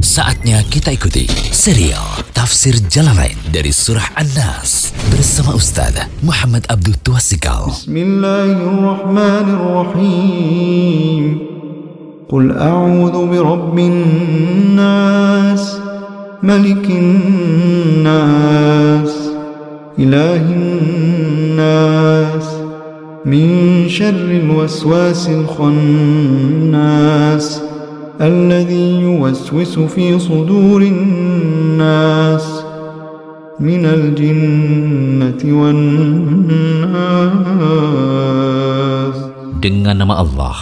Saatnya kita ikuti serial Tafsir Jalalain dari Surah An-Nas bersama Ustaz Muhammad Abdul Tuasikal. بسم الله الرحمن الرحيم قل أعوذ برب الناس ملك الناس إله الناس من شر الوسواس الخناس الذي يوسوس في صدور الناس من الجنة والناس Dengan nama Allah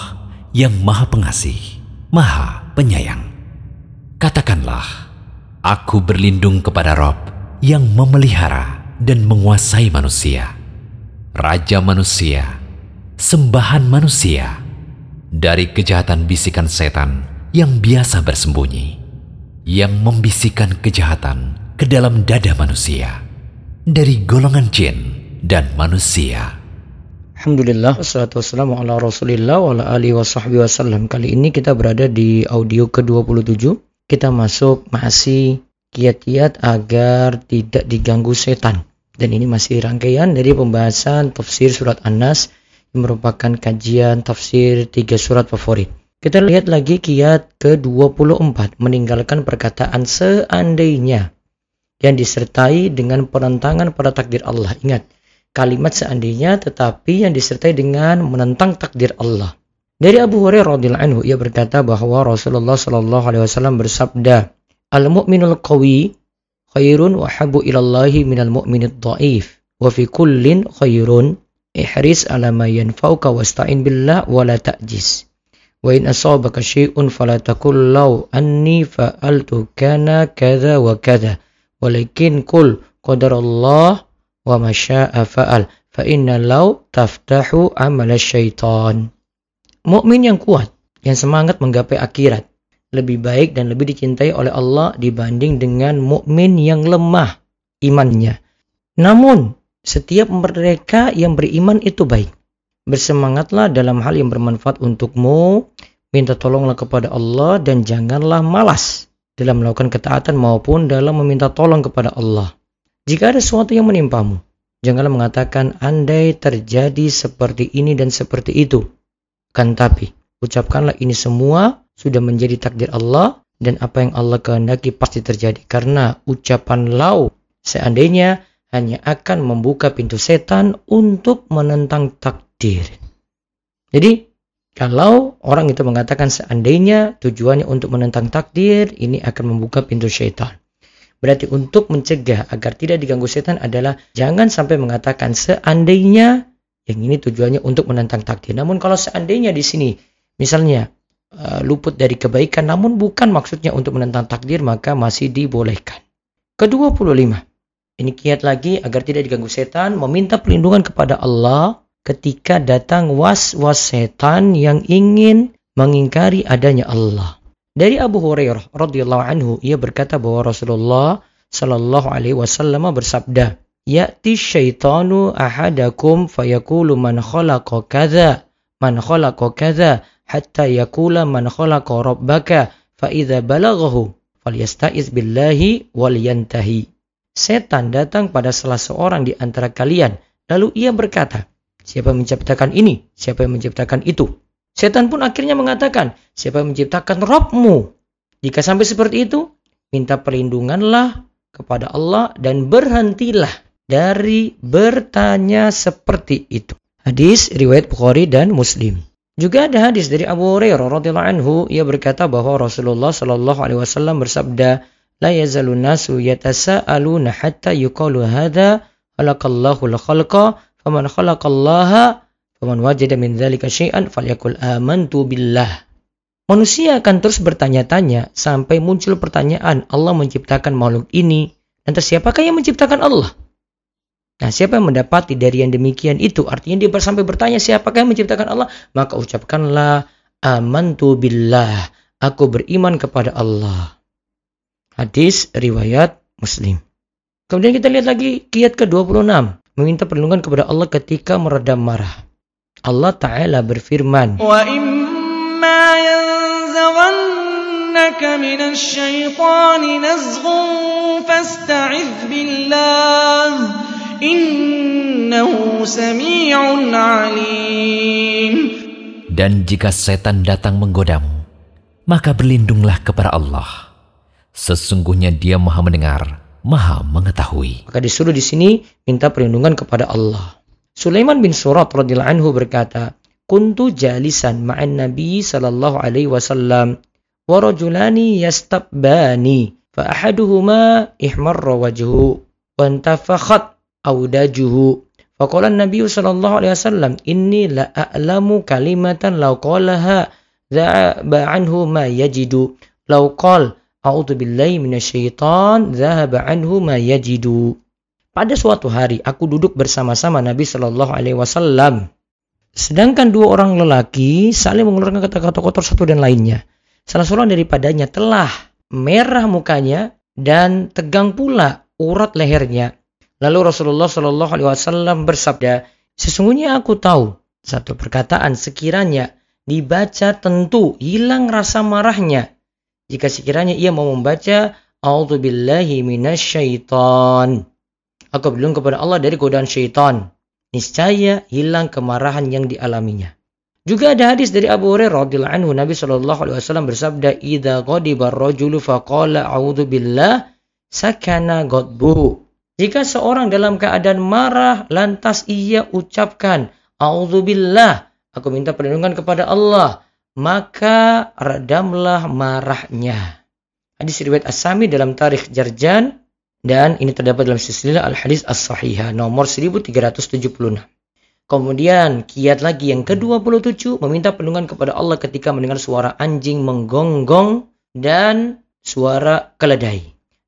yang Maha Pengasih, Maha Penyayang. Katakanlah, Aku berlindung kepada Rob yang memelihara dan menguasai manusia, Raja manusia, sembahan manusia, dari kejahatan bisikan setan yang biasa bersembunyi, yang membisikkan kejahatan ke dalam dada manusia, dari golongan jin dan manusia. Alhamdulillah, wassalatu wassalamu ala rasulillah wa ala alihi wa sahbihi wasallam. Kali ini kita berada di audio ke-27. Kita masuk masih kiat-kiat agar tidak diganggu setan. Dan ini masih rangkaian dari pembahasan tafsir surat An-Nas yang merupakan kajian tafsir tiga surat favorit. Kita lihat lagi kiat ke-24, meninggalkan perkataan seandainya yang disertai dengan penentangan pada takdir Allah. Ingat, kalimat seandainya tetapi yang disertai dengan menentang takdir Allah. Dari Abu Hurairah radhiyallahu anhu ia berkata bahwa Rasulullah shallallahu alaihi wasallam bersabda, "Al mu'minul qawi khairun wa habu ilallahi minal mu'minid dhaif wa fi kullin khairun ihris ala ma yanfa'uka wasta'in billah wa la ta'jis." Wa in asabaka syai'un fala taqul law anni fa'altu kana kadza wa kadza walakin qul qadarallah wa masya'a fa'al fa inna law taftahu amal syaitan. Mukmin yang kuat, yang semangat menggapai akhirat, lebih baik dan lebih dicintai oleh Allah dibanding dengan mukmin yang lemah imannya. Namun, setiap mereka yang beriman itu baik. Bersemangatlah dalam hal yang bermanfaat untukmu, minta tolonglah kepada Allah dan janganlah malas dalam melakukan ketaatan maupun dalam meminta tolong kepada Allah. Jika ada sesuatu yang menimpamu, janganlah mengatakan andai terjadi seperti ini dan seperti itu. Kan tapi, ucapkanlah ini semua sudah menjadi takdir Allah dan apa yang Allah kehendaki pasti terjadi. Karena ucapan lau seandainya hanya akan membuka pintu setan untuk menentang takdir. Jadi, kalau orang itu mengatakan seandainya tujuannya untuk menentang takdir, ini akan membuka pintu syaitan. Berarti untuk mencegah agar tidak diganggu setan adalah jangan sampai mengatakan seandainya yang ini tujuannya untuk menentang takdir. Namun kalau seandainya di sini misalnya uh, luput dari kebaikan namun bukan maksudnya untuk menentang takdir maka masih dibolehkan. Kedua puluh lima. Ini kiat lagi agar tidak diganggu setan meminta perlindungan kepada Allah ketika datang was-was setan yang ingin mengingkari adanya Allah. Dari Abu Hurairah radhiyallahu anhu ia berkata bahwa Rasulullah shallallahu alaihi wasallam bersabda, "Ya'ti syaitanu ahadakum fayaqulu man khalaqa kadza, man khalaqa kadza, hatta yaqula man khalaqa rabbaka, fa idza balaghahu falyasta'iz billahi wal yantahi." Setan datang pada salah seorang di antara kalian, lalu ia berkata, "Siapa yang menciptakan ini? Siapa yang menciptakan itu?" Setan pun akhirnya mengatakan, siapa yang menciptakan Robmu? Jika sampai seperti itu, minta perlindunganlah kepada Allah dan berhentilah dari bertanya seperti itu. Hadis riwayat Bukhari dan Muslim. Juga ada hadis dari Abu Hurairah radhiyallahu anhu ia berkata bahwa Rasulullah shallallahu alaihi wasallam bersabda, "La yazalun nasu yatasaaluna hatta yuqalu hadza khalaqallahu al-khalqa faman khalaqallaha faman wajada min dzalika syai'an falyakul amantu billah." Manusia akan terus bertanya-tanya sampai muncul pertanyaan Allah menciptakan makhluk ini. Lantas siapakah yang menciptakan Allah? Nah, siapa yang mendapati dari yang demikian itu? Artinya dia sampai bertanya siapakah yang menciptakan Allah? Maka ucapkanlah amantu billah. Aku beriman kepada Allah. Hadis riwayat Muslim. Kemudian kita lihat lagi kiat ke-26 meminta perlindungan kepada Allah ketika meredam marah. Allah Ta'ala berfirman, Dan jika setan datang menggodamu, maka berlindunglah kepada Allah. Sesungguhnya dia maha mendengar maha mengetahui. Maka disuruh di sini minta perlindungan kepada Allah. Sulaiman bin Surat radhiyallahu anhu berkata, "Kuntu jalisan ma'an Nabi sallallahu alaihi wasallam wa rajulani yastabani fa ahaduhuma ihmarra wajhu wa intafakhat awdajuhu Faqala Nabi sallallahu alaihi wasallam inni la a'lamu kalimatan law qalaha dhaba anhu ma yajidu law qala a'udzu billahi dhahaba anhu ma pada suatu hari aku duduk bersama-sama Nabi Shallallahu Alaihi Wasallam. Sedangkan dua orang lelaki saling mengeluarkan kata-kata kotor satu dan lainnya. Salah seorang daripadanya telah merah mukanya dan tegang pula urat lehernya. Lalu Rasulullah Shallallahu Alaihi Wasallam bersabda, sesungguhnya aku tahu satu perkataan sekiranya dibaca tentu hilang rasa marahnya. Jika sekiranya ia mau membaca A'udzubillahi minasyaitan Aku berlindung kepada Allah dari godaan syaitan. Niscaya hilang kemarahan yang dialaminya. Juga ada hadis dari Abu Hurairah radhiyallahu anhu Nabi sallallahu alaihi wasallam bersabda, "Idza ghadiba ar-rajulu faqala a'udzu billah sakana ghadbuhu." Jika seorang dalam keadaan marah lantas ia ucapkan, "A'udzu billah," aku minta perlindungan kepada Allah, maka redamlah marahnya. Hadis riwayat As-Sami dalam Tarikh Jarjan dan ini terdapat dalam silsilah Al-Hadis As-Sahihah nomor 1376. Kemudian kiat lagi yang ke-27 meminta perlindungan kepada Allah ketika mendengar suara anjing menggonggong dan suara keledai.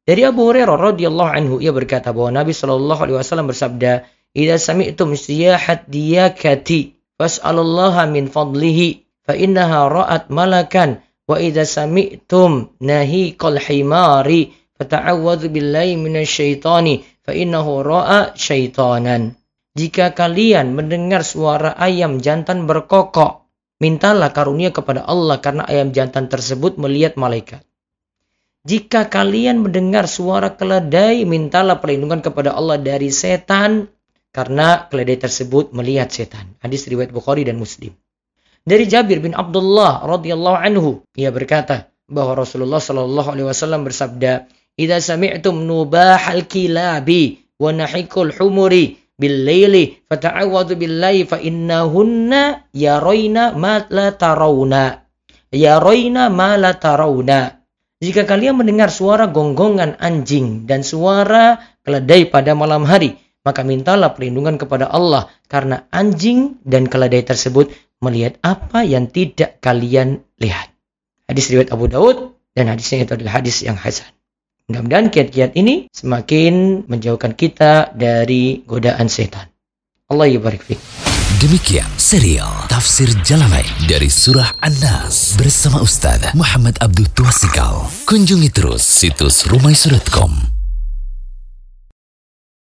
Dari Abu Hurairah radhiyallahu anhu ia berkata bahwa Nabi Shallallahu alaihi wasallam bersabda, "Idza sami'tum siyahat diyakati fas'alullaha min fadlihi fa innaha ra'at malakan wa idza sami'tum nahiqal himari Fata'awwadhu billahi minasyaitani fa innahu ra'a syaitanan. Jika kalian mendengar suara ayam jantan berkokok, mintalah karunia kepada Allah karena ayam jantan tersebut melihat malaikat. Jika kalian mendengar suara keledai, mintalah perlindungan kepada Allah dari setan karena keledai tersebut melihat setan. Hadis riwayat Bukhari dan Muslim. Dari Jabir bin Abdullah radhiyallahu anhu, ia berkata bahwa Rasulullah shallallahu alaihi wasallam bersabda, idza sami'tum nubahal kilabi wa nahikul humuri bil laili fata'awwadhu billahi fa innahunna yarayna ma la tarawna. Yarayna ma la tarawna. Jika kalian mendengar suara gonggongan anjing dan suara keledai pada malam hari maka mintalah perlindungan kepada Allah karena anjing dan keledai tersebut melihat apa yang tidak kalian lihat. Hadis riwayat Abu Daud dan hadisnya itu adalah hadis yang hasan. Mudah-mudahan kiat-kiat ini semakin menjauhkan kita dari godaan setan. Allah barik fiqh. Demikian serial Tafsir Jalalain dari Surah An-Nas bersama Ustaz Muhammad Abdul Tuasikal. Kunjungi terus situs rumaisurutkom